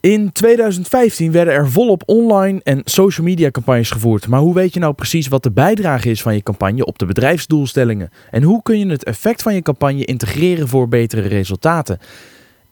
In 2015 werden er volop online en social media campagnes gevoerd. Maar hoe weet je nou precies wat de bijdrage is van je campagne op de bedrijfsdoelstellingen? En hoe kun je het effect van je campagne integreren voor betere resultaten?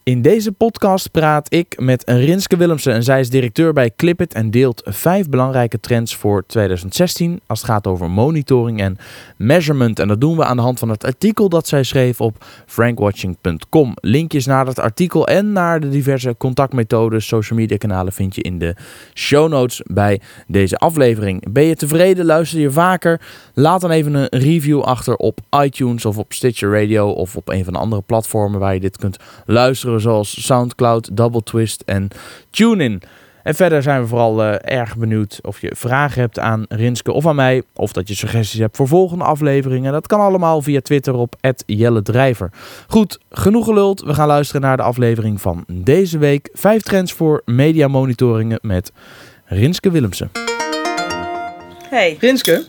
In deze podcast praat ik met Rinske Willemsen en zij is directeur bij Clipit en deelt vijf belangrijke trends voor 2016 als het gaat over monitoring en measurement. En dat doen we aan de hand van het artikel dat zij schreef op frankwatching.com. Linkjes naar dat artikel en naar de diverse contactmethodes, social media kanalen vind je in de show notes bij deze aflevering. Ben je tevreden? Luister je vaker? Laat dan even een review achter op iTunes of op Stitcher Radio of op een van de andere platformen waar je dit kunt luisteren zoals SoundCloud, Double Twist en TuneIn. En verder zijn we vooral uh, erg benieuwd of je vragen hebt aan Rinske of aan mij. Of dat je suggesties hebt voor volgende afleveringen. Dat kan allemaal via Twitter op Jelle Drijver. Goed, genoeg geluld. We gaan luisteren naar de aflevering van deze week. Vijf trends voor media monitoringen met Rinske Willemsen. Hey. Rinske,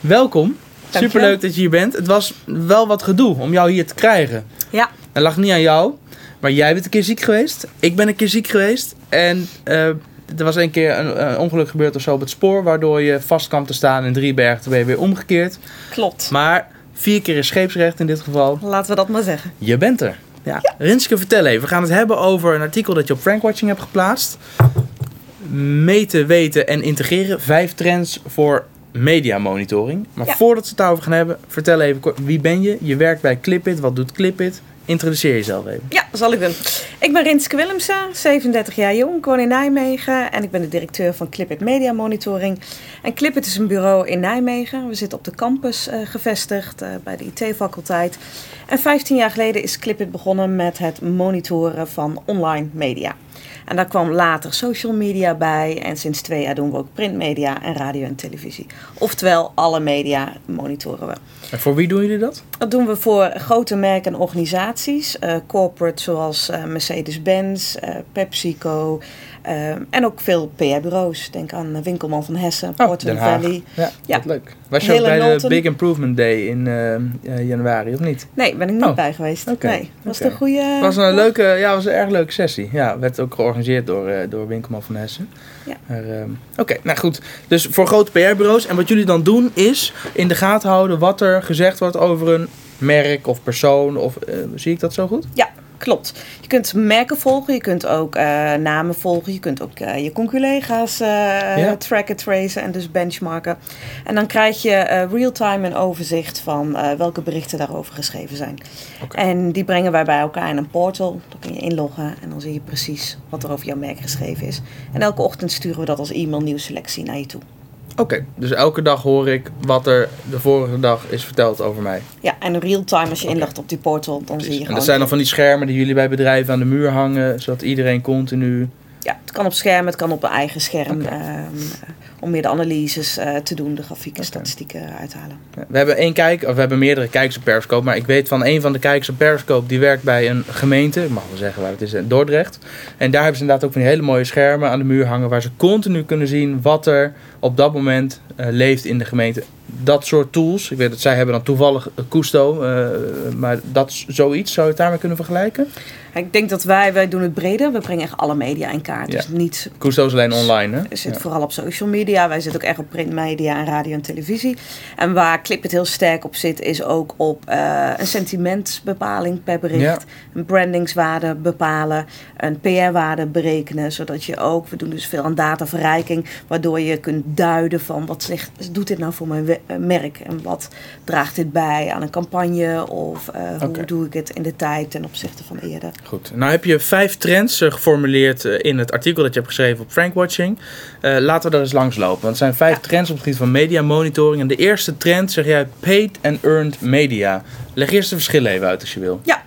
welkom. Superleuk dat je hier bent. Het was wel wat gedoe om jou hier te krijgen. Ja. Het lag niet aan jou. Maar jij bent een keer ziek geweest. Ik ben een keer ziek geweest. En uh, er was een keer een, een, ongeluk gebeurd of zo op het spoor. Waardoor je vast kwam te staan in Driebergen. Toen ben je weer omgekeerd. Klopt. Maar vier keer is scheepsrecht in dit geval. Laten we dat maar zeggen. Je bent er. Ja. ja. Rinske, vertel even. We gaan het hebben over een artikel dat je op Frankwatching hebt geplaatst. Meten, weten en integreren. Vijf trends voor media monitoring. Maar Ja. voordat we het daarover gaan hebben, vertel even wie ben je? Je werkt bij Clipit. Wat doet Clipit? Introduceer jezelf even. Ja, zal ik doen. Ik ben Rinske Willemsen, 37 jaar jong, woon in Nijmegen en ik ben de directeur van Clipit Media Monitoring. En Clipit is een bureau in Nijmegen. We zitten op de campus eh, gevestigd eh, bij de IT-faculteit. En 15 jaar geleden is Clipit begonnen met het monitoren van online media. En daar kwam later social media bij. En sinds twee jaar doen we ook printmedia en radio en televisie. Oftewel, alle media monitoren we. En voor wie doen jullie dat? Dat doen we voor grote merken en organisaties. eh, corporate zoals eh, Mercedes-Benz, eh, PepsiCo. Eh, en ook veel PR-bureaus. Denk aan Winkelman van Hessen, Portland Den Haag. Valley. Ja, Ja. leuk. Was je ook bij de. Big Improvement Day in eh, eh, januari, of niet? Nee, ben ik niet Oh, bij geweest. oké, Nee, was het een goede... Het was een leuke, ja, was een erg leuke sessie. Ja, werd ook georganiseerd door, eh, door Winkelman van Hessen. Ja. Ehm, Oké, nou goed. Dus voor grote PR-bureaus. En wat jullie dan doen is in de gaten houden wat er gezegd wordt over een merk of persoon. Of, eh, zie ik dat zo goed? Ja, klopt. Je kunt merken volgen, je kunt ook eh, namen volgen, je kunt ook eh, je conculega's Ja. tracken, tracen en dus benchmarken. En dan krijg je real-time een overzicht van welke berichten daarover geschreven zijn. En die brengen wij bij elkaar in een portal. Dan kun je inloggen en dan zie je precies wat er over jouw merk geschreven is. En elke ochtend sturen we dat als e-mail nieuwsselectie naar je toe. Oké, dus elke dag hoor ik wat er de vorige dag is verteld over mij. Ja, en real-time als je Oké. inlogt op die portal, dan zie je en gewoon... dat zijn dan van die schermen die jullie bij bedrijven aan de muur hangen, zodat iedereen continu... Ja, het kan op scherm, het kan op een eigen scherm. Ehm, om meer de analyses eh, te doen, de grafieken, statistieken uithalen. We hebben één kijk, of we hebben meerdere kijkers op Periscope, maar ik weet van een van de kijkers op Periscope die werkt bij een gemeente, ik mag wel zeggen waar het is, in Dordrecht. En daar hebben ze inderdaad ook van die hele mooie schermen aan de muur hangen waar ze continu kunnen zien wat er op dat moment eh, leeft in de gemeente. Dat soort tools, ik weet dat zij hebben dan toevallig Custo, eh, maar dat is zoiets, zou je het daarmee kunnen vergelijken? Ik denk dat wij, wij doen het breder. We brengen echt alle media in kaart. Ja. Dus niet Custo is alleen online, hè? We zitten Ja. vooral op social media. Wij zitten ook echt op printmedia en radio en televisie. En waar Clip het heel sterk op zit, is ook op eh, een sentimentsbepaling per bericht. Ja. Een brandingswaarde bepalen. Een PR-waarde berekenen. Zodat je ook, we doen dus veel aan dataverrijking. Waardoor je kunt duiden van wat zegt, doet dit nou voor mijn eh, merk? En wat draagt dit bij aan een campagne? Of eh, hoe doe ik het in de tijd ten opzichte van eerder? Goed, nou heb je vijf trends eh, geformuleerd in het artikel dat je hebt geschreven op Frankwatching. Laten we daar eens langslopen, want het zijn vijf Ja. trends op het gebied van media monitoring. En de eerste trend zeg jij paid and earned media. Leg eerst de verschillen even uit als je wil. Ja.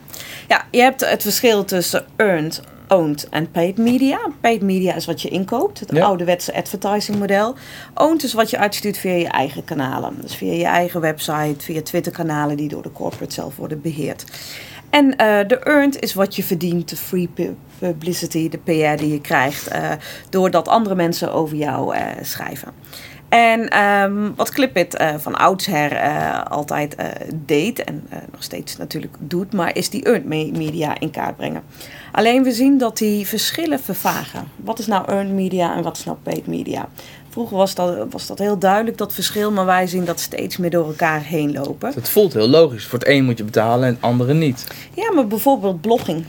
ja, je hebt het verschil tussen earned, owned en paid media. Paid media is wat je inkoopt, het Ja. ouderwetse advertising model. Owned is wat je uitstuurt via je eigen kanalen. Dus via je eigen website, via Twitter kanalen die door de corporate zelf worden beheerd. En eh, de earned is wat je verdient, de free pu- publicity, de PR die je krijgt, eh, doordat andere mensen over jou eh, schrijven. En ehm, wat Clipit uh, van oudsher uh, altijd uh, deed en nog steeds natuurlijk doet, maar is die earned media in kaart brengen. Alleen we zien dat die verschillen vervagen. Wat is nou earned media en wat is nou paid media? Vroeger was dat, was dat heel duidelijk, dat verschil, maar wij zien dat steeds meer door elkaar heen lopen. Het voelt heel logisch. Voor het een moet je betalen en het andere niet. Ja, maar bijvoorbeeld blogging.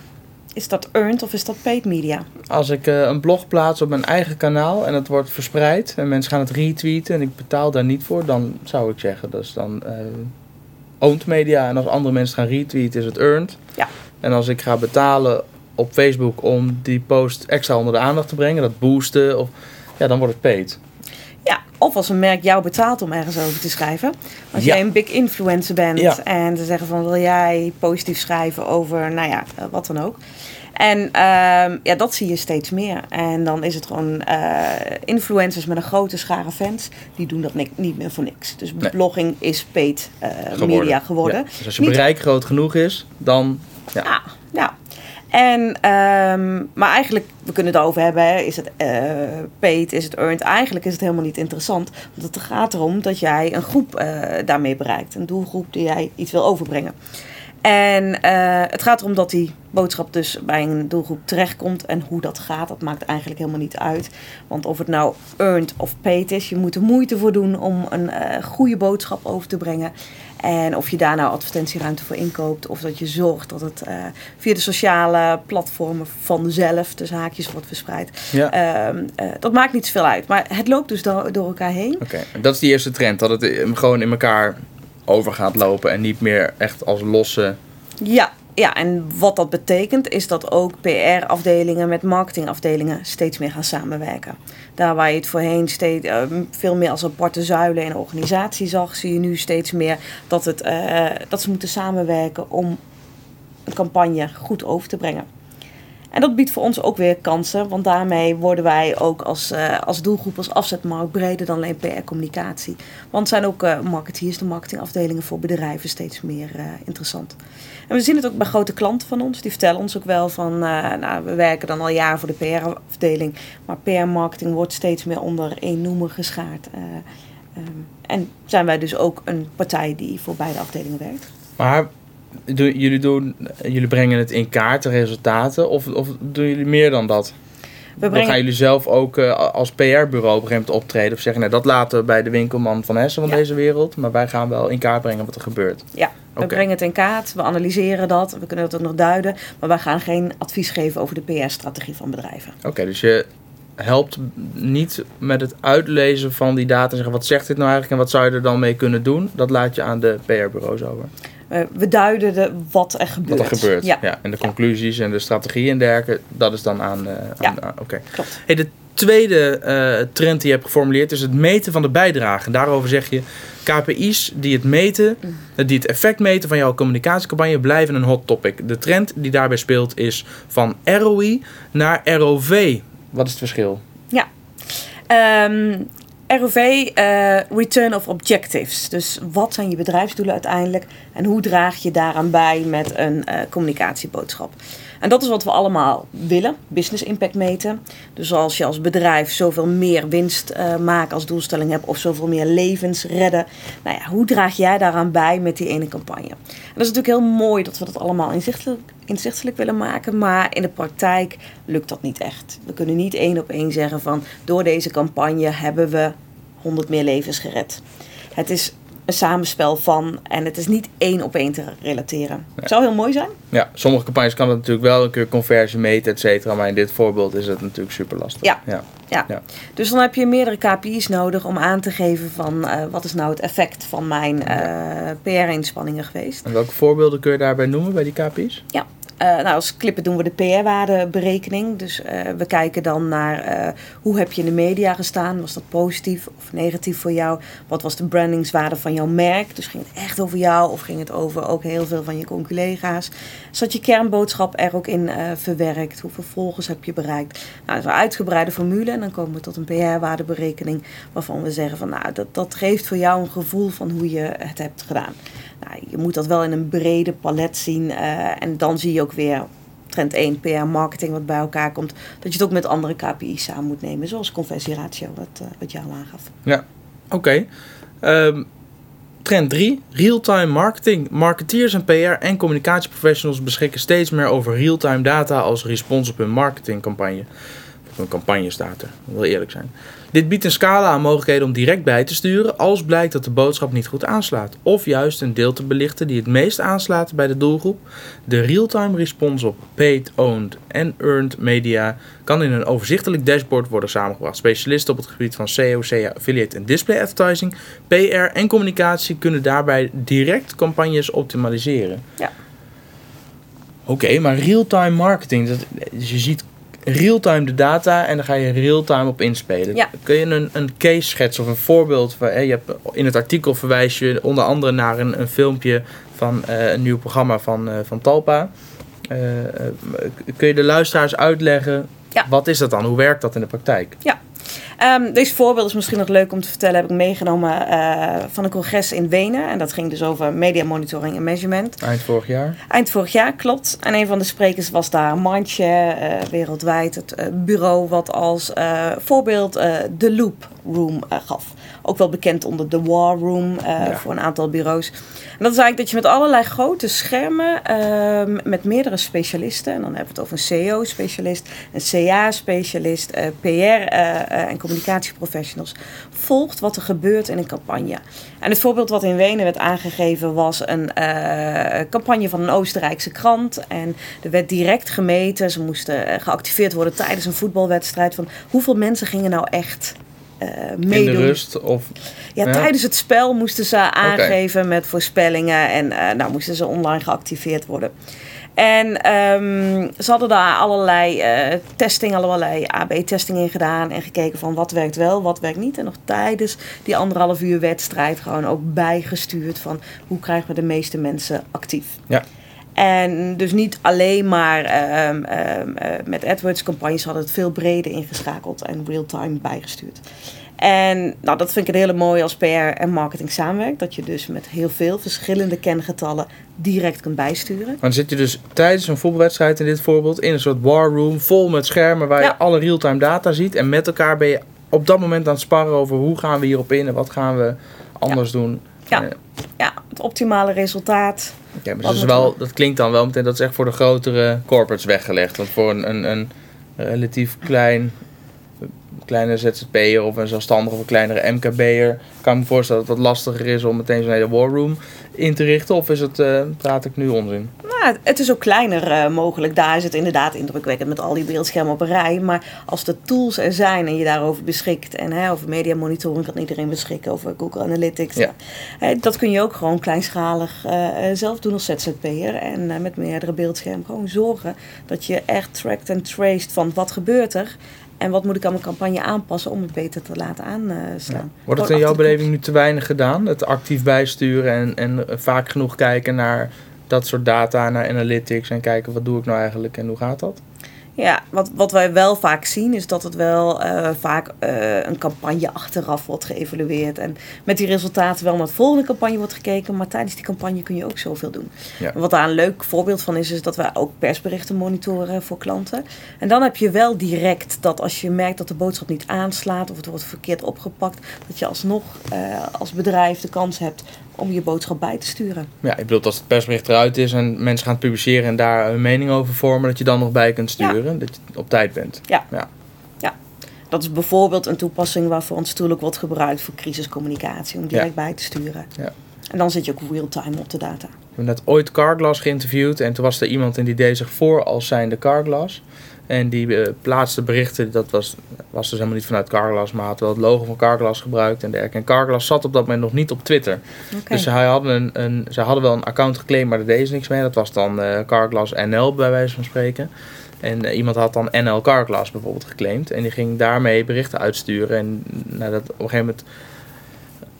Is dat earned of is dat paid media? Als ik uh, een blog plaats op mijn eigen kanaal en het wordt verspreid en mensen gaan het retweeten en ik betaal daar niet voor, dan zou ik zeggen dat is dan uh, owned media. En als andere mensen gaan retweeten is het earned. Ja. En als ik ga betalen op Facebook om die post extra onder de aandacht te brengen, dat boosten, of, ja, dan wordt het paid. Ja, of als een merk jou betaalt om ergens over te schrijven. Als Ja. jij een big influencer bent Ja. en ze zeggen van wil jij positief schrijven over, nou ja, eh, wat dan ook. En ehm, ja, dat zie je steeds meer. En dan is het gewoon eh, influencers met een grote schare fans, die doen dat ni- niet meer voor niks. Dus Nee. blogging is paid eh, media geworden. Ja. Dus als je Niet- bereik groot genoeg is, dan ja. Ja, ja. En, ehm, maar eigenlijk, we kunnen het over hebben, hè. is het eh paid, is het earned? Eigenlijk is het helemaal niet interessant. Want het gaat erom dat jij een groep daarmee bereikt. Een doelgroep die jij iets wil overbrengen. En eh, het gaat erom dat die boodschap dus bij een doelgroep terechtkomt. En hoe dat gaat, dat maakt eigenlijk helemaal niet uit. Want of het nou earned of paid is, je moet er moeite voor doen om een eh, goede boodschap over te brengen. En of je daar nou advertentieruimte voor inkoopt. Of dat je zorgt dat het eh, via de sociale platformen vanzelf, tussen haakjes, wordt verspreid. ja. Ehm, eh, dat maakt niet zoveel uit. Maar het loopt dus door, door elkaar heen. Oké, dat is die eerste trend, dat het gewoon in elkaar over gaat lopen en niet meer echt als losse. Ja, ja, en wat dat betekent is dat ook PR-afdelingen met marketingafdelingen steeds meer gaan samenwerken. Daar waar je het voorheen steeds, eh, veel meer als aparte zuilen in een organisatie zag, zie je nu steeds meer dat, het, eh, dat ze moeten samenwerken om een campagne goed over te brengen. En dat biedt voor ons ook weer kansen, want daarmee worden wij ook als, eh, als doelgroep, als afzetmarkt breder dan alleen PR-communicatie. Want zijn ook eh marketeers, de marketingafdelingen voor bedrijven steeds meer eh, interessant. En we zien het ook bij grote klanten van ons. Die vertellen ons ook wel van, nou, we werken dan al jaren voor de PR-afdeling. Maar PR-marketing wordt steeds meer onder één noemer geschaard. Eh, ehm, en zijn wij dus ook een partij die voor beide afdelingen werkt. Maar jullie, doen, jullie brengen het in kaart, de resultaten, of, of doen jullie meer dan dat? We Dan brengen, gaan jullie zelf ook eh, als PR-bureau op een gegeven moment optreden of zeggen, nee, dat laten we bij de winkelman van Hessen van Ja. deze wereld, maar wij gaan wel in kaart brengen wat er gebeurt. ja, we brengen het in kaart, we analyseren dat, we kunnen het ook nog duiden. Maar wij gaan geen advies geven over de PR-strategie van bedrijven. Oké, dus je helpt niet met het uitlezen van die data en zeggen, wat zegt dit nou eigenlijk en wat zou je er dan mee kunnen doen? Dat laat je aan de PR-bureaus over. Eh, we duiden de, wat er gebeurt. Wat er gebeurt. Ja, Ja. En de conclusies en de strategie en dergelijke, dat is dan aan. aan Ja. aan- Oké. klopt. Hey, de tweede eh, trend die je hebt geformuleerd is het meten van de bijdrage. En daarover zeg je: KPI's die het meten, Mm. die het effect meten van jouw communicatiecampagne, blijven een hot topic. De trend die daarbij speelt is van ROI naar ROV. Wat is het verschil? Ehm, ROV, eh, Return of Objectives. Dus wat zijn je bedrijfsdoelen uiteindelijk en hoe draag je daaraan bij met een eh, communicatieboodschap? En dat is wat we allemaal willen, business impact meten. Dus als je als bedrijf zoveel meer winst eh maken als doelstelling hebt of zoveel meer levens redden. Nou ja, hoe draag jij daaraan bij met die ene campagne? En dat is natuurlijk heel mooi dat we dat allemaal inzichtelijk, inzichtelijk willen maken, maar in de praktijk lukt dat niet echt. We kunnen niet één op één zeggen van door deze campagne hebben we 100 meer levens gered. Het is een samenspel van en het is niet één op één te relateren. Het zou heel mooi zijn. Ja, sommige campagnes kan het natuurlijk wel een keer conversie meten, et cetera. Maar in dit voorbeeld is het natuurlijk super lastig. Ja. ja. Ja. Ja. Dus dan heb je meerdere KPI's nodig om aan te geven van eh, wat is nou het effect van mijn eh, PR-inspanningen geweest. En welke voorbeelden kun je daarbij noemen bij die KPI's? Eh, nou, als clippen doen we de PR-waardeberekening. Dus eh, we kijken dan naar eh, hoe heb je in de media gestaan. Was dat positief of negatief voor jou? Wat was de brandingswaarde van jouw merk? Dus ging het echt over jou of ging het over ook heel veel van je collega's? Zat je kernboodschap er ook in verwerkt? Hoeveel volgers heb je bereikt? Nou, dat is een uitgebreide formule en dan komen we tot een PR-waardeberekening waarvan we zeggen van nou, dat, dat geeft voor jou een gevoel van hoe je het hebt gedaan. Nou, je moet dat wel in een brede palet zien. eh, en dan zie je ook weer trend 1, PR marketing wat bij elkaar komt. Dat je het ook met andere KPI's samen moet nemen. Zoals conversieratio, wat, eh, wat jou aangaf. Oké. Ehm, trend 3. Real-time marketing. Marketeers en PR en communicatieprofessionals beschikken steeds meer over real-time data als respons op hun marketingcampagne. Hun campagne staat er, wil eerlijk zijn. Dit biedt een scala aan mogelijkheden om direct bij te sturen als blijkt dat de boodschap niet goed aanslaat. Of juist een deel te belichten die het meest aanslaat bij de doelgroep. De real-time response op paid, owned en earned media kan in een overzichtelijk dashboard worden samengebracht. Specialisten op het gebied van SEO, CA, affiliate en display advertising, PR en communicatie kunnen daarbij direct campagnes optimaliseren. Ja. Oké, maar real-time marketing, dat, je ziet real-time de data en dan ga je real-time op inspelen. Ja. Kun je een, een case schetsen of een voorbeeld? Hè, je hebt, in het artikel verwijs je onder andere naar een, een filmpje van eh, een nieuw programma van, eh, van Talpa. Eh, kun je de luisteraars uitleggen, Ja. wat is dat dan? Hoe werkt dat in de praktijk? Ehm, deze voorbeeld is misschien nog leuk om te vertellen. Heb ik meegenomen eh, van een congres in Wenen. En dat ging dus over media monitoring en measurement. Eind vorig jaar. Eind vorig jaar, klopt. En een van de sprekers was daar Mindshare, eh, wereldwijd. Het eh, bureau wat als voorbeeld de Loop Room gaf. Ook wel bekend onder de War Room Ja. voor een aantal bureaus. En dat is eigenlijk dat je met allerlei grote schermen, ehm, met meerdere specialisten, en dan hebben we het over een CEO-specialist, een CA-specialist, PR en communicatieprofessionals, volgt wat er gebeurt in een campagne. En het voorbeeld wat in Wenen werd aangegeven was een eh, campagne van een Oostenrijkse krant. En er werd direct gemeten, ze moesten eh, geactiveerd worden tijdens een voetbalwedstrijd, van hoeveel mensen gingen nou echt eh, In meedoen. de rust of Ja, Ja. tijdens het spel moesten ze aangeven met voorspellingen en eh, nou moesten ze online geactiveerd worden. En ehm, ze hadden daar allerlei eh testing, allerlei AB-testing in gedaan en gekeken van wat werkt wel, wat werkt niet. En nog tijdens die anderhalf uur wedstrijd gewoon ook bijgestuurd van hoe krijgen we de meeste mensen actief. Ja. En dus niet alleen maar ehm, ehm, eh, met AdWords-campagnes hadden het veel breder ingeschakeld en real-time bijgestuurd. En nou, dat vind ik een hele mooie als PR en marketing samenwerkt. Dat je dus met heel veel verschillende kengetallen direct kunt bijsturen. Maar dan zit je dus tijdens een voetbalwedstrijd in dit voorbeeld in een soort war room vol met schermen waar Ja. je alle real-time data ziet. En met elkaar ben je op dat moment aan het sparren over hoe gaan we hierop in en wat gaan we anders doen. Ja. Eh, Ja, het optimale resultaat. maar wel, dat klinkt dan wel meteen, dat is echt voor de grotere corporates weggelegd. Want voor een, een, een relatief klein, kleine ZZP'er of een zelfstandige of een kleinere MKB'er kan ik me voorstellen dat het wat lastiger is om meteen zo'n hele war room in te richten. Of is het, eh, praat ik nu onzin? Nou, het is ook kleiner eh, mogelijk. Daar is het inderdaad indrukwekkend met al die beeldschermen op een rij. Maar als de tools er zijn en je daarover beschikt. En hè, over media monitoring kan iedereen beschikken. Over Google Analytics. Ja. Hè, dat kun je ook gewoon kleinschalig eh, zelf doen als ZZP'er. En met meerdere beeldschermen gewoon zorgen dat je echt tracked en traced van wat gebeurt er. En wat moet ik aan mijn campagne aanpassen om het beter te laten aanslaan. Wordt het in jouw beleving nu te weinig gedaan? Het actief bijsturen en, en eh, vaak genoeg kijken naar dat soort data, naar analytics en kijken wat doe ik nou eigenlijk en hoe gaat dat? Ja, wat, wat wij wel vaak zien is dat het wel eh, vaak eh, een campagne achteraf wordt geëvalueerd. En met die resultaten wel naar de volgende campagne wordt gekeken. Maar tijdens die campagne kun je ook zoveel doen. Ja. Wat daar een leuk voorbeeld van is, is dat wij ook persberichten monitoren voor klanten. En dan heb je wel direct dat als je merkt dat de boodschap niet aanslaat of het wordt verkeerd opgepakt, dat je alsnog eh, als bedrijf de kans hebt om je boodschap bij te sturen. Ja, ik bedoel, als het persbericht eruit is en mensen gaan het publiceren en daar een mening over vormen, dat je dan nog bij kunt sturen, dat je op tijd bent. Dat is bijvoorbeeld een toepassing waarvoor ons tool ook wordt gebruikt voor crisiscommunicatie, om direct bij te sturen. Ja. En dan zit je ook real-time op de data. We hebben net ooit Carglass geïnterviewd en toen was er iemand en die deed zich voor als zijnde Carglass. En die eh, plaatste berichten, dat was, was dus helemaal niet vanuit Carglass, maar had wel het logo van Carglass gebruikt en dergelijke. En Carglass zat op dat moment nog niet op Twitter. Dus zij hadden, een, een, zij hadden wel een account geclaimd, maar daar deden ze niks mee. Dat was dan eh Carglass NL bij wijze van spreken. En eh, iemand had dan NL Carglass bijvoorbeeld geclaimd. En die ging daarmee berichten uitsturen. En nou, dat, op een gegeven moment...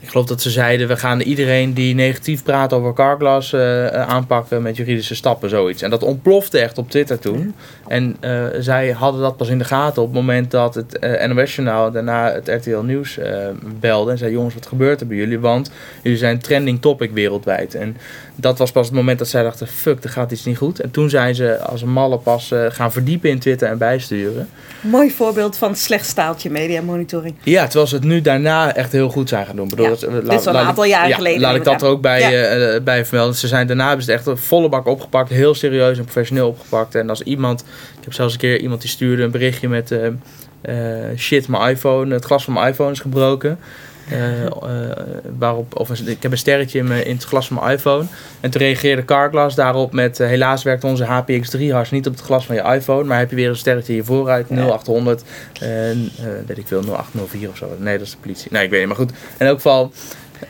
Ik geloof dat ze zeiden, we gaan iedereen die negatief praat over Carglass eh, aanpakken met juridische stappen, zoiets. En dat ontplofte echt op Twitter toen. En eh, zij hadden dat pas in de gaten op het moment dat het eh NOS-journaal daarna het RTL Nieuws belde. En zei, jongens, wat gebeurt er bij jullie? Want jullie zijn trending topic wereldwijd. En dat was pas het moment dat zij dachten, fuck, er gaat iets niet goed. En toen zijn ze als een malle pas eh, gaan verdiepen in Twitter en bijsturen. Mooi voorbeeld van slecht staaltje media monitoring. Ja, terwijl ze het nu daarna echt heel goed zijn gaan doen. Bedoel, Ja, dat- dit la- is al een aantal jaar ja, geleden Laat ik dat er ook bij, Ja. eh, eh, bij vermelden. Ze zijn daarna hebben ze het echt volle bak opgepakt. Heel serieus en professioneel opgepakt. En als iemand... Ik heb zelfs een keer iemand die stuurde een berichtje met... eh, eh, shit, mijn iPhone, het glas van mijn iPhone is gebroken. Eh, eh, waarop, of een- ik heb een sterretje in, mijn- in het glas van mijn iPhone. En toen reageerde Carglass daarop met... eh, helaas werkt onze HPX3-hars niet op het glas van je iPhone. Maar heb je weer een sterretje hier vooruit, Ja. 0800. En eh, weet ik veel, 0804 of zo. Nee, dat is de politie. Nee, ik weet niet. Maar goed, in elk geval...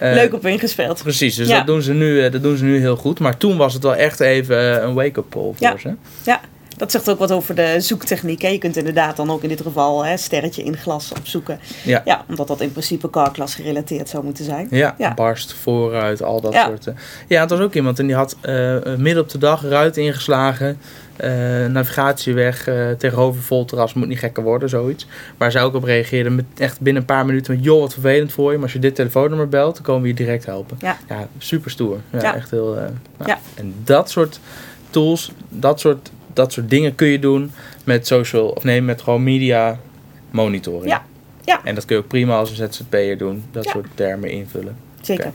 Leuk op ingespeeld. Precies, dus Ja. dat, doen ze nu, dat doen ze nu heel goed. Maar toen was het wel echt even een wake-up call voor Ja. ze. Dat zegt ook wat over de zoektechniek. Hè. Je kunt inderdaad dan ook in dit geval hè, sterretje in glas opzoeken. Ja. Ja, omdat dat in principe carglass gerelateerd zou moeten zijn. Ja, Ja. barst, vooruit, al dat Ja. soort. eh. Ja, het was ook iemand en die had eh, midden op de dag ruit ingeslagen. eh, navigatie weg, eh, tegenover vol terras, moet niet gekker worden, zoiets. Waar zij ook op reageerde, met echt binnen een paar minuten met... joh, wat vervelend voor je, maar als je dit telefoonnummer belt, dan komen we je direct helpen. Ja. ja super stoer. Ja, echt heel... nou, Ja. En dat soort tools, dat soort, dat soort dingen kun je doen met social... of nee, met gewoon media monitoring. Ja. Ja. En dat kun je ook prima als een ZZP'er doen, dat Ja. soort termen invullen. Zeker. Oké.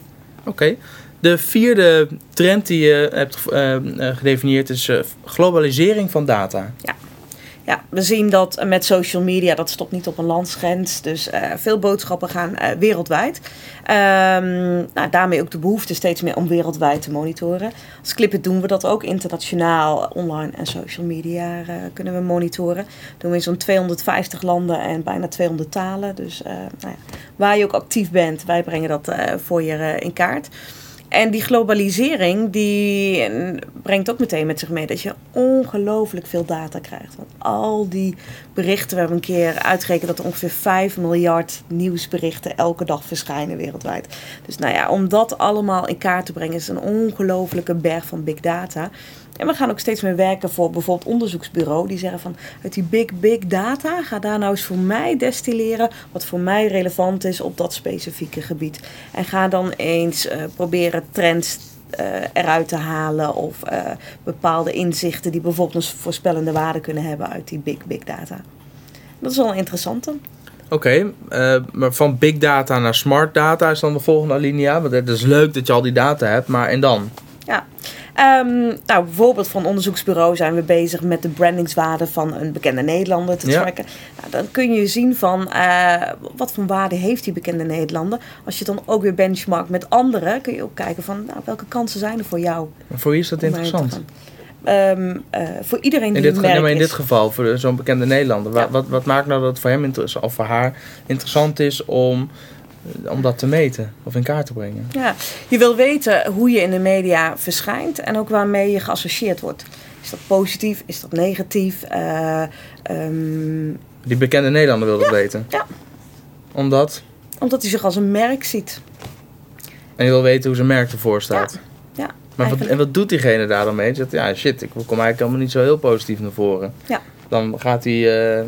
Oké. De vierde trend die je hebt eh, eh, gedefinieerd is eh, globalisering van data. Ja, we zien dat met social media, dat stopt niet op een landsgrens. Dus eh, veel boodschappen gaan eh, wereldwijd. Ehm, nou, daarmee ook de behoefte steeds meer om wereldwijd te monitoren. Als Clipit doen we dat ook internationaal, online en social media eh, kunnen we monitoren. doen we in zo'n 250 landen en bijna 200 talen. Dus nou ja, waar je ook actief bent, wij brengen dat voor je in kaart. En die globalisering die brengt ook meteen met zich mee dat je ongelooflijk veel data krijgt. Want al die berichten, we hebben een keer uitgerekend dat er ongeveer 5 miljard nieuwsberichten elke dag verschijnen wereldwijd. Dus nou ja, om dat allemaal in kaart te brengen is een ongelofelijke berg van big data. En we gaan ook steeds meer werken voor bijvoorbeeld onderzoeksbureau. Die zeggen van uit die big, big data, ga daar nou eens voor mij destilleren wat voor mij relevant is op dat specifieke gebied. En ga dan eens eh, proberen trends eh, eruit te halen of eh, bepaalde inzichten die bijvoorbeeld een voorspellende waarde kunnen hebben uit die big, big data. Dat is wel een interessante. Oké, maar van big data naar smart data is dan de volgende alinea. Want het is leuk dat je al die data hebt, maar en dan? Ja. Ehm, nou, bijvoorbeeld van onderzoeksbureau zijn we bezig met de brandingswaarde van een bekende Nederlander te Ja. tracken. Nou, dan kun je zien van eh, wat voor waarde heeft die bekende Nederlander. Als je dan ook weer benchmarkt met anderen, kun je ook kijken van nou, welke kansen zijn er voor jou. Maar voor wie is dat interessant? Ehm, eh, voor iedereen die In dit, nee, maar in dit geval, voor zo'n bekende Nederlander. Ja. Wat, wat maakt nou dat het voor hem of voor haar interessant is om, om dat te meten of in kaart te brengen? Ja, je wil weten hoe je in de media verschijnt en ook waarmee je geassocieerd wordt. Is dat positief? Is dat negatief? Eh, ehm, Die bekende Nederlander wil dat weten. ja. Omdat? omdat hij zich als een merk ziet. En je wil weten hoe zijn merk ervoor staat. Ja, Maar wat, en wat doet diegene daar dan mee? Zegt, ja, shit, ik kom eigenlijk helemaal niet zo heel positief naar voren. Ja. Dan gaat hij, eh,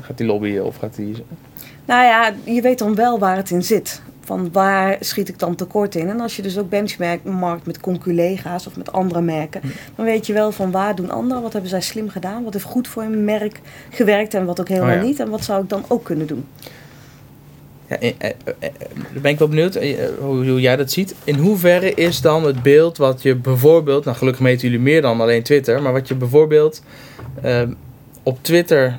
gaat hij lobbyen of gaat hij... Nou ja, je weet dan wel waar het in zit. Van waar schiet ik dan tekort in? En als je dus ook benchmarkt met conculega's of met andere merken, dan weet je wel van waar doen anderen, wat hebben zij slim gedaan, wat heeft goed voor een merk gewerkt en wat ook helemaal Oh ja. niet. En wat zou ik dan ook kunnen doen? Ja, eh, eh, eh, dan ben ik wel benieuwd hoe, jij dat ziet. In hoeverre is dan het beeld wat je bijvoorbeeld... Nou, gelukkig meten jullie meer dan alleen Twitter. Maar wat je bijvoorbeeld eh, op Twitter...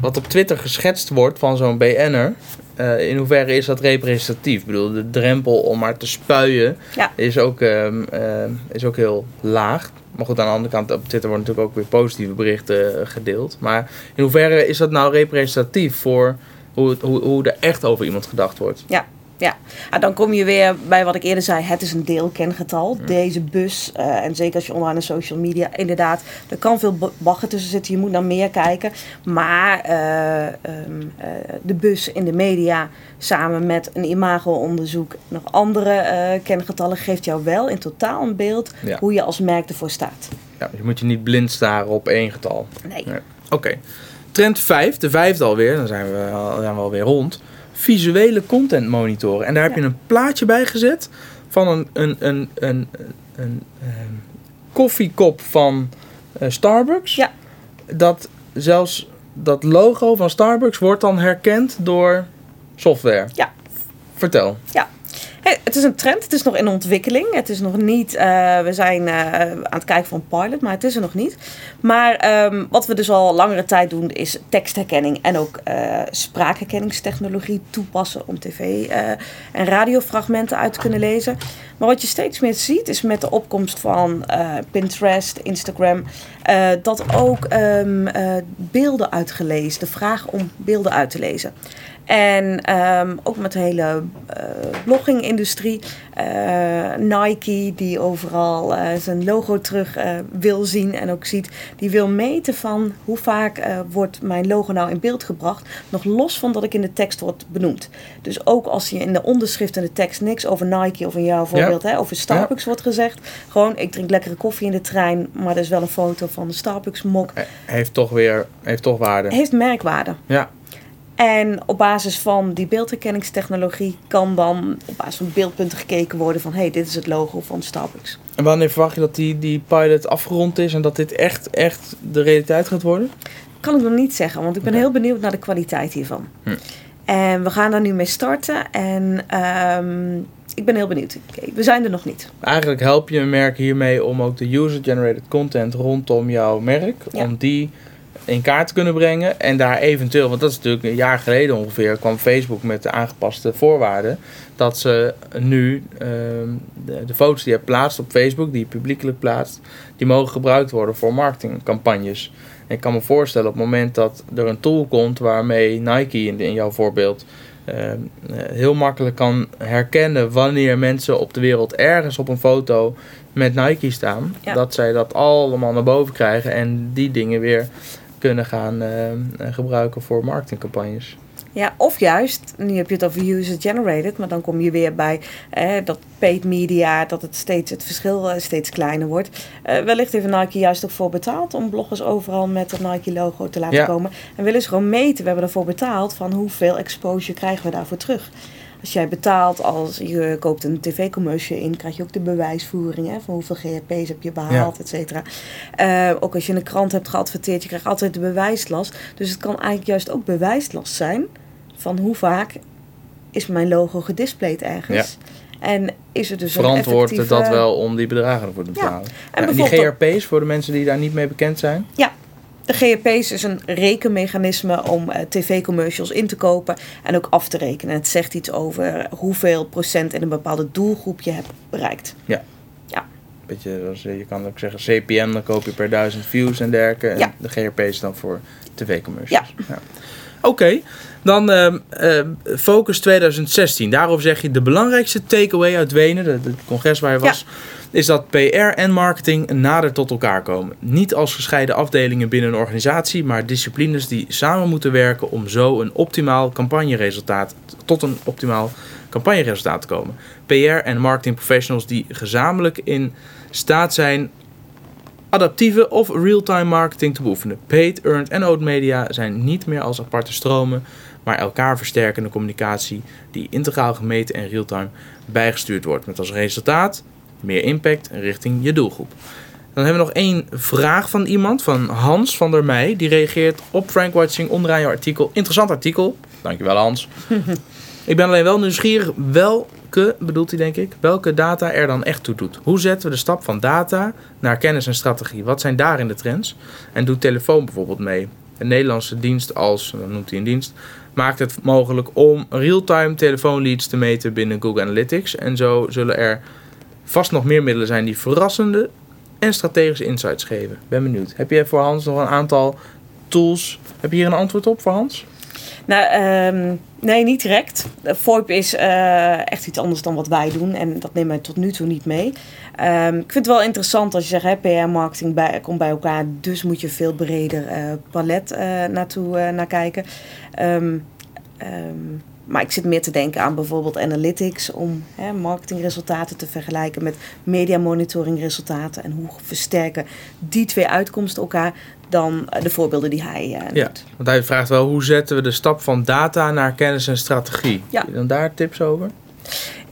Wat op Twitter geschetst wordt van zo'n BN'er... eh, in hoeverre is dat representatief? Ik bedoel, de drempel om maar te spuien Ja. is, ook, ehm, ehm, is ook heel laag. Maar goed, aan de andere kant, op Twitter worden natuurlijk ook weer positieve berichten eh, gedeeld. Maar in hoeverre is dat nou representatief voor hoe, het- hoe, hoe er echt over iemand gedacht wordt? Ah, dan kom je weer bij wat ik eerder zei, het is een deelkengetal. Deze bus, eh, en zeker als je online en social media, inderdaad, er kan veel ba- bagger tussen zitten. Je moet naar meer kijken. Maar eh, ehm, eh, de bus in de media, samen met een imago-onderzoek, nog andere kengetallen, geeft jou wel in totaal een beeld Ja. hoe je als merk ervoor staat. Ja, je moet je niet blind staren op één getal. Nee. Nee. Oké. Trend 5, de vijfde alweer, dan zijn we, al- zijn we alweer rond. Visuele content monitoren. En daar heb Ja. je een plaatje bij gezet van een, een, een, een, een, ehm, koffiekop van eh, Starbucks. Ja. Dat zelfs dat logo van Starbucks wordt dan herkend door software. Ja. Vertel. Het is een trend, het is nog in ontwikkeling. Het is nog niet, eh, we zijn eh, aan het kijken voor een pilot, maar het is er nog niet. Maar ehm, wat we dus al langere tijd doen, is tekstherkenning en ook eh, spraakherkenningstechnologie toepassen om tv- en radiofragmenten uit te kunnen lezen. Maar wat je steeds meer ziet, is met de opkomst van Pinterest, Instagram, dat ook ehm, eh, beelden uitgelezen, de vraag om beelden uit te lezen. En ehm, ook met de hele eh blogging-industrie. eh, Nike, die overal eh, zijn logo terug wil zien en ook ziet. Die wil meten van hoe vaak wordt mijn logo nou in beeld gebracht. Nog los van dat ik in de tekst word benoemd. Dus ook als je in de onderschrift en de tekst niks over Nike of in jouw voorbeeld, hè, over Starbucks wordt gezegd. Gewoon, ik drink lekkere koffie in de trein, maar er is wel een foto van de Starbucks mok. Heeft toch weer heeft toch waarde. Heeft merkwaarde. Ja. En op basis van die beeldherkenningstechnologie kan dan op basis van beeldpunten gekeken worden van hé, hey, dit is het logo van Starbucks. En wanneer verwacht je dat die, die pilot afgerond is en dat dit echt, echt de realiteit gaat worden? Kan ik nog niet zeggen, want ik ben heel benieuwd naar de kwaliteit hiervan. Hm. En we gaan daar nu mee starten en ehm, ik ben heel benieuwd. We zijn er nog niet. Eigenlijk help je een merk hiermee om ook de user-generated content rondom jouw merk, Ja. om die in kaart te kunnen brengen. En daar eventueel, want dat is natuurlijk een jaar geleden ongeveer, kwam Facebook met de aangepaste voorwaarden. Dat ze nu ehm, de, de foto's die je plaatst op Facebook, die je publiekelijk plaatst, die mogen gebruikt worden voor marketingcampagnes. En ik kan me voorstellen op het moment dat er een tool komt waarmee Nike in, in jouw voorbeeld ehm, eh, heel makkelijk kan herkennen wanneer mensen op de wereld ergens op een foto met Nike staan. Ja. Dat zij dat allemaal naar boven krijgen en die dingen weer kunnen gaan ehm, eh, gebruiken voor marketingcampagnes. Ja, of juist, nu heb je het over user-generated, maar dan kom je weer bij eh, dat paid media, dat het, steeds, het verschil eh, steeds kleiner wordt. Eh, wellicht heeft Nike juist ook voor betaald om bloggers overal met het Nike-logo te laten Ja. komen. En willen ze gewoon meten, we hebben ervoor betaald, van hoeveel exposure krijgen we daarvoor terug. Als jij betaalt, als je koopt een tv-commercial in, krijg je ook de bewijsvoering hè, van hoeveel GRP's heb je behaald, et cetera. Eh, ook als je in een krant hebt geadverteerd, je krijgt altijd de bewijslast. Dus het kan eigenlijk juist ook bewijslast zijn van hoe vaak is mijn logo gedisplayed ergens. En is het dus Verantwoord een het effectieve... dat wel om die bedragen ervoor te Ja. betalen? En Ja, en die bijvoorbeeld GRP's, voor de mensen die daar niet mee bekend zijn. De GRP's is een rekenmechanisme om eh, tv-commercials in te kopen en ook af te rekenen. Het zegt iets over hoeveel procent in een bepaalde doelgroep je hebt bereikt. Beetje, zoals, eh, je kan ook zeggen CPM, dan koop je per duizend views en dergelijke. En Ja. de GRP's dan voor tv-commercials. Ja. Oké, dan ehm, ehm, Focus 2016. Daarover zeg je de belangrijkste takeaway uit Wenen, het congres waar je Ja. Is dat PR en marketing nader tot elkaar komen. Niet als gescheiden afdelingen binnen een organisatie, maar disciplines die samen moeten werken om zo een optimaal campagneresultaat tot een optimaal campagneresultaat te komen. PR en marketing professionals die gezamenlijk in staat zijn adaptieve of real-time marketing te beoefenen. Paid, earned en owned media zijn niet meer als aparte stromen, maar elkaar versterkende communicatie die integraal gemeten en real-time bijgestuurd wordt. Met als resultaat meer impact richting je doelgroep. Dan hebben we nog één vraag van iemand, van Hans van der Meij. Die reageert op Frank Watching onderaan je artikel. Interessant artikel. Dankjewel Hans. ik ben alleen wel nieuwsgierig welke, bedoelt hij denk ik, welke data er dan echt toe doet. Hoe zetten we de stap van data naar kennis en strategie? Wat zijn daarin de trends? En doet telefoon bijvoorbeeld mee? Een Nederlandse dienst als, dan noemt hij een dienst, maakt het mogelijk om real-time telefoonleads te meten binnen Google Analytics. En zo zullen er vast nog meer middelen zijn die verrassende en strategische insights geven. Ben benieuwd. Heb je voor Hans nog een aantal tools? Heb je hier een antwoord op voor Hans? Nou, ehm, nee, niet direct. VoIP is eh, echt iets anders dan wat wij doen. En dat nemen wij tot nu toe niet mee. Ehm, ik vind het wel interessant als je zegt, PR-marketing bij, komt bij elkaar. Dus moet je veel breder eh, palet eh, naartoe naar kijken. Ehm, maar ik zit meer te denken aan bijvoorbeeld analytics om hè, marketingresultaten te vergelijken met media monitoring resultaten. En hoe versterken die twee uitkomsten elkaar dan eh, de voorbeelden die hij eh Ja. Want hij vraagt wel hoe zetten we de stap van data naar kennis en strategie. Ja. Heb je dan daar tips over?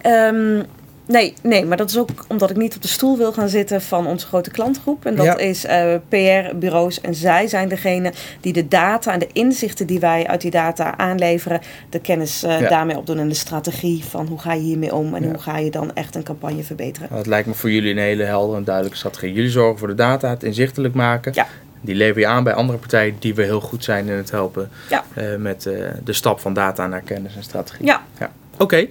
Ehm, Nee, nee, maar dat is ook omdat ik niet op de stoel wil gaan zitten van onze grote klantgroep. En dat Ja. is eh, PR-bureaus. En zij zijn degene die de data en de inzichten die wij uit die data aanleveren, de kennis eh, Ja. daarmee opdoen en de strategie van hoe ga je hiermee om en Ja. hoe ga je dan echt een campagne verbeteren. Dat lijkt me voor jullie een hele heldere en duidelijke strategie. Jullie zorgen voor de data, het inzichtelijk maken. Ja. Die lever je aan bij andere partijen die weer heel goed zijn in het helpen Ja. eh, met eh, de stap van data naar kennis en strategie. Ja, Oké.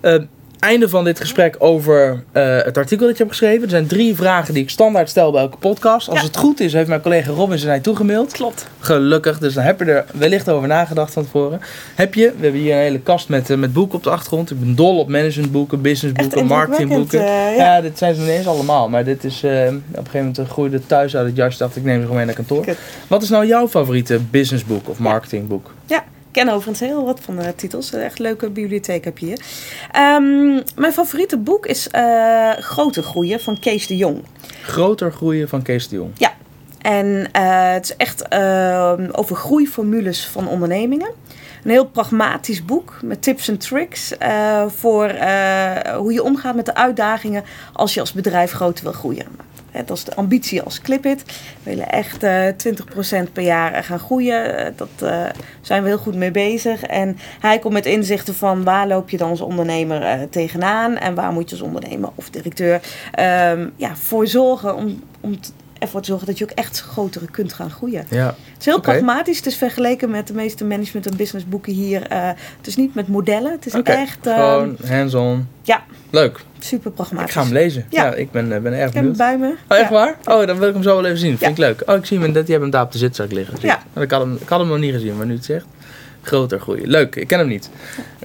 Eh, einde van dit gesprek over eh, het artikel dat je hebt geschreven. Er zijn drie vragen die ik standaard stel bij elke podcast. Als Ja. het goed is, heeft mijn collega Robin ze je toegemaild. klopt. Gelukkig, dus dan heb je er wellicht over nagedacht van tevoren. Heb je, we hebben hier een hele kast met, eh, met boeken op de achtergrond. Ik ben dol op managementboeken, businessboeken, marketingboeken. ja. eh, ja. dit zijn ze nog niet eens allemaal. Maar dit is, op een gegeven moment groeide thuis uit het jasje. dacht ik neem ze gewoon mee naar kantoor. Wat is nou jouw favoriete businessboek of marketingboek? Ik ken overigens heel wat van de titels. Een echt leuke bibliotheek heb je hier. Ehm, mijn favoriete boek is eh Grote Groeien van Kees de Jong. Groter groeien van Kees de Jong. En eh, het is echt ehm, over groeiformules van ondernemingen. Een heel pragmatisch boek met tips en tricks eh, voor hoe je omgaat met de uitdagingen als je als bedrijf groter wil groeien. Dat is de ambitie als Clipit. We willen echt eh 20% per jaar eh, gaan groeien. Eh, Dat eh, zijn we heel goed mee bezig. En hij komt met inzichten van waar loop je dan als ondernemer eh, tegenaan en waar moet je als ondernemer of directeur ehm, ja, voor zorgen om, om ervoor te zorgen dat je ook echt grotere kunt gaan groeien. Ja. Het is heel pragmatisch. Het is vergeleken met de meeste management- en businessboeken hier. eh, het is niet met modellen. Het is Oké, echt ehm, Gewoon hands-on. ja. Leuk. super Ik pragmatisch. ga hem lezen. Ja, Ja. ik ben, eh, ben erg Ik heb hem benieuwd. bij me. Oh, echt Ja. waar? Oh, dan wil ik hem zo wel even zien. Vind ik leuk. Oh, ik zie hem. Dat, die hebben hem daar op de zitzak liggen. Ja. ik. Ik had, hem, ik had hem nog niet gezien, maar nu het zegt. Groter groeien. Leuk, ik ken hem niet.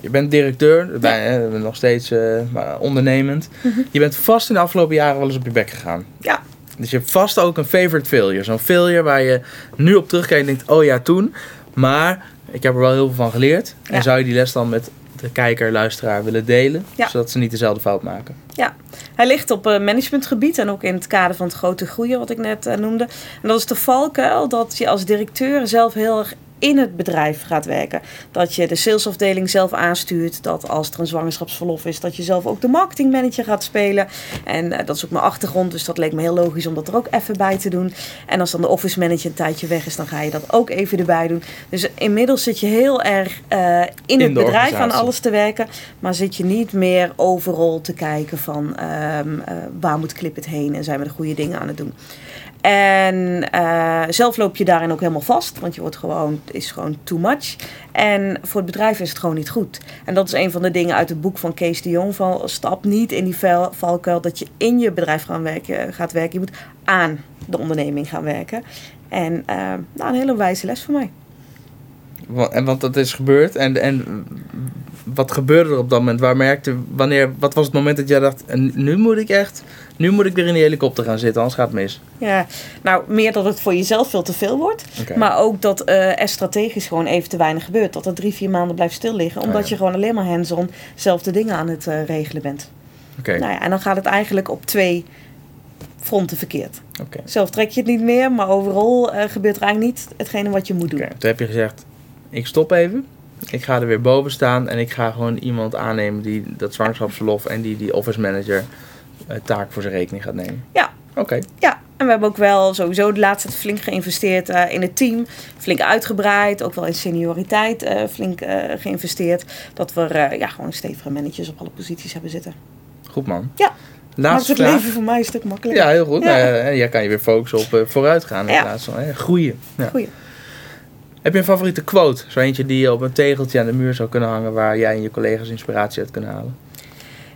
Je bent directeur, bij, hè, nog steeds eh, ondernemend. Mhm. Je bent vast in de afgelopen jaren wel eens op je bek gegaan. Ja. Dus je hebt vast ook een favorite failure. Zo'n failure waar je nu op terugkijkt en denkt, oh ja, toen. Maar ik heb er wel heel veel van geleerd. En Ja. zou je die les dan met de kijker, luisteraar willen delen? Ja. Zodat ze niet dezelfde fout maken. Hij ligt op eh, managementgebied en ook in het kader van het grote groeien wat ik net eh, noemde. En dat is de valkuil dat je als directeur zelf heel erg in het bedrijf gaat werken. Dat je de salesafdeling zelf aanstuurt. Dat als er een zwangerschapsverlof is, dat je zelf ook de marketingmanager gaat spelen. En eh, dat is ook mijn achtergrond, dus dat leek me heel logisch om dat er ook even bij te doen. En als dan de office manager een tijdje weg is, dan ga je dat ook even erbij doen. Dus inmiddels zit je heel erg eh, in, het bedrijf aan alles te werken. Maar zit je niet meer overal te kijken van ehm, eh, waar moet Clip het heen en zijn we de goede dingen aan het doen. En eh, zelf loop je daarin ook helemaal vast, want je wordt gewoon, is gewoon too much. En voor het bedrijf is het gewoon niet goed. En dat is een van de dingen uit het boek van Kees de Jong: van stap niet in die val- valkuil dat je in je bedrijf gaan werken, gaat werken. Je moet aan de onderneming gaan werken. En eh, nou, een hele wijze les voor mij. En want dat is gebeurd. En, en wat gebeurde er op dat moment? Waar merkte, wanneer, wat was het moment dat jij dacht, nu moet ik echt, nu moet ik weer in die helikopter gaan zitten, anders gaat het mis. Ja, nou, meer dat het voor jezelf veel te veel wordt. Maar ook dat eh, er strategisch gewoon even te weinig gebeurt. Dat er drie, vier maanden blijft stil liggen. Omdat Oh ja. je gewoon alleen maar hands-on zelf de dingen aan het eh, regelen bent. Oké, Nou ja, en dan gaat het eigenlijk op twee fronten verkeerd. oké. Zelf trek je het niet meer, maar overal eh, gebeurt er eigenlijk niet hetgene wat je moet doen. Toen heb je gezegd, ik stop even. Ik ga er weer boven staan en ik ga gewoon iemand aannemen die dat zwangerschapsverlof en die die office manager taak voor zijn rekening gaat nemen. Ja. Oké, Ja, en we hebben ook wel sowieso de laatste tijd flink geïnvesteerd eh, in het team. Flink uitgebreid, ook wel in senioriteit eh, flink eh, geïnvesteerd. Dat we eh, ja, gewoon stevige managers op alle posities hebben zitten. goed man. Ja. Maakt Laatste het vraag. leven voor mij een stuk makkelijker. Ja, heel goed. Ja. Nou, jij kan je weer focussen op eh, vooruitgaan in Ja. plaats van hè, groeien. Ja. Goeie. Heb je een favoriete quote? Zo eentje die je op een tegeltje aan de muur zou kunnen hangen waar jij en je collega's inspiratie uit kunnen halen?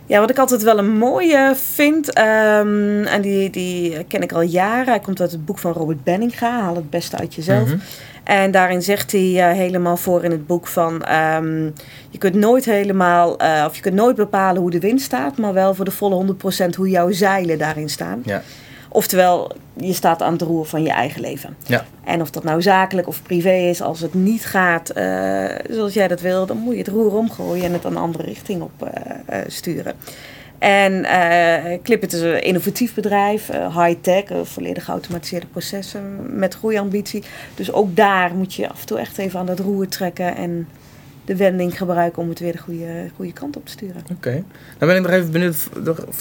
Ja, wat ik altijd wel een mooie vind, ehm, en die, die ken ik al jaren. Hij komt uit het boek van Robert Benninga, Haal het beste uit jezelf. Mhm. En daarin zegt hij eh, helemaal voor in het boek van... ehm, je kunt nooit helemaal, eh, of je kunt nooit bepalen hoe de wind staat... maar wel voor de volle 100% hoe jouw zeilen daarin staan. Ja. Oftewel, je staat aan het roer van je eigen leven. Ja. En of dat nou zakelijk of privé is, als het niet gaat eh, zoals jij dat wil... dan moet je het roer omgooien en het een andere richting op eh, eh, sturen. En Clipit is een innovatief bedrijf, high-tech, volledig geautomatiseerde processen met groeiambitie. Dus ook daar moet je af en toe echt even aan dat roer trekken en de wending gebruiken om het weer de goede, goede kant op te sturen. Oké. Dan ben ik nog even benieuwd.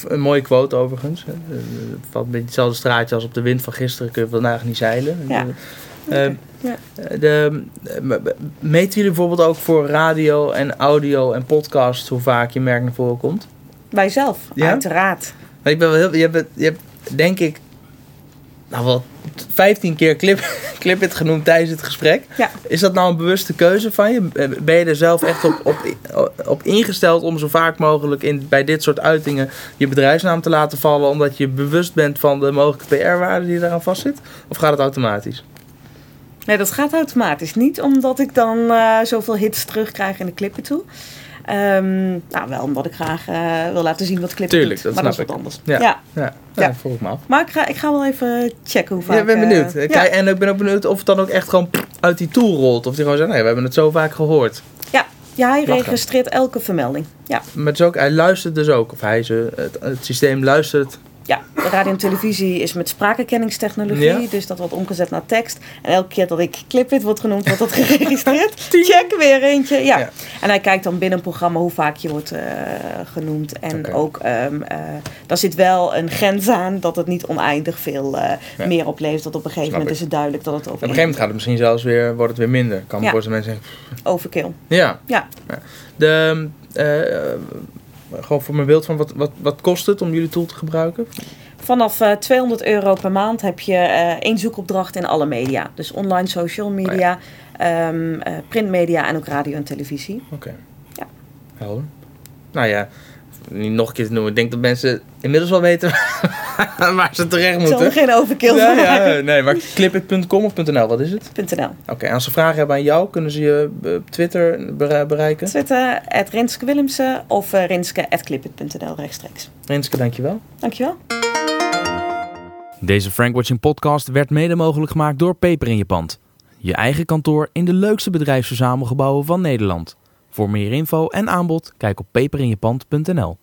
Een mooie quote overigens. hè. Eh, Het valt een beetje hetzelfde straatje als op de wind van gisteren. Kun je vandaag niet zeilen. Ja. Eh, Oké, ja. de, eh, m- meten jullie bijvoorbeeld ook voor radio en audio en podcast hoe vaak je merk naar voren komt? Wij zelf, Ja? uiteraard. Maar ik ben wel heel, je, hebt, je hebt denk ik nou wel 15 keer clip, clip it genoemd tijdens het gesprek. Ja. Is dat nou een bewuste keuze van je? Ben je er zelf echt op, op, op ingesteld om zo vaak mogelijk in, bij dit soort uitingen je bedrijfsnaam te laten vallen, omdat je bewust bent van de mogelijke PR-waarde die eraan vastzit? Of gaat het automatisch? Nee, dat gaat automatisch. Niet omdat ik dan eh, zoveel hits terugkrijg in de clippen toe. Ehm, nou, wel omdat ik graag eh, wil laten zien wat clippen Tuurlijk, doet. dat maar snap dat is wat ik. anders. Ja. Ja. Ja, ja. Ja. ik me af. Maar ik ga, ik ga wel even checken hoe vaak... Ja, ik ben eh, benieuwd. ja. Kijk, en ik ben ook benieuwd of het dan ook echt gewoon uit die tool rolt. Of die gewoon zegt, nee, we hebben het zo vaak gehoord. ja, hij Lachen. registreert elke vermelding. Ja. Maar het is ook, hij luistert dus ook. Of hij, ze, het, het systeem luistert. Ja, de radio en televisie is met spraakherkenningstechnologie. Ja. Dus dat wordt omgezet naar tekst. En elke keer dat ik clipit wordt genoemd, wordt dat geregistreerd. Check weer eentje. Ja. Ja. En hij kijkt dan binnen een programma hoe vaak je wordt eh, genoemd. En ook, ehm eh, daar zit wel een grens aan dat het niet oneindig veel eh, Ja. meer oplevert. Dat op een gegeven Snap moment ik. is het duidelijk dat het over Op een gegeven moment gaat het misschien zelfs weer, wordt het weer minder. Kan Ja. mensen zeggen, overkill. ja. Ja. De, gewoon voor mijn beeld van, wat, wat, wat kost het om jullie tool te gebruiken? Vanaf eh, 200 euro per maand heb je eh, één zoekopdracht in alle media. Dus online social media, ehm, eh, printmedia en ook radio en televisie. Oké. Ja. Helder. Nou ja, niet nog een keer te noemen. Ik denk dat mensen inmiddels wel weten waar ze terecht Ik zal er moeten. geen overkill Ja, van ja, nee, maar clipit.com of .nl, wat is het? .nl. Oké, als ze vragen hebben aan jou, kunnen ze je eh, op Twitter bere- bereiken? Twitter, at Rinske Willemsen of uh, Rinske at clipit.nl rechtstreeks. Renske, dankjewel. Dankjewel. Deze Frankwatching podcast werd mede mogelijk gemaakt door Peper in je pand. Je eigen kantoor in de leukste bedrijfsverzamelgebouwen van Nederland. Voor meer info en aanbod kijk op peperinjepand.nl.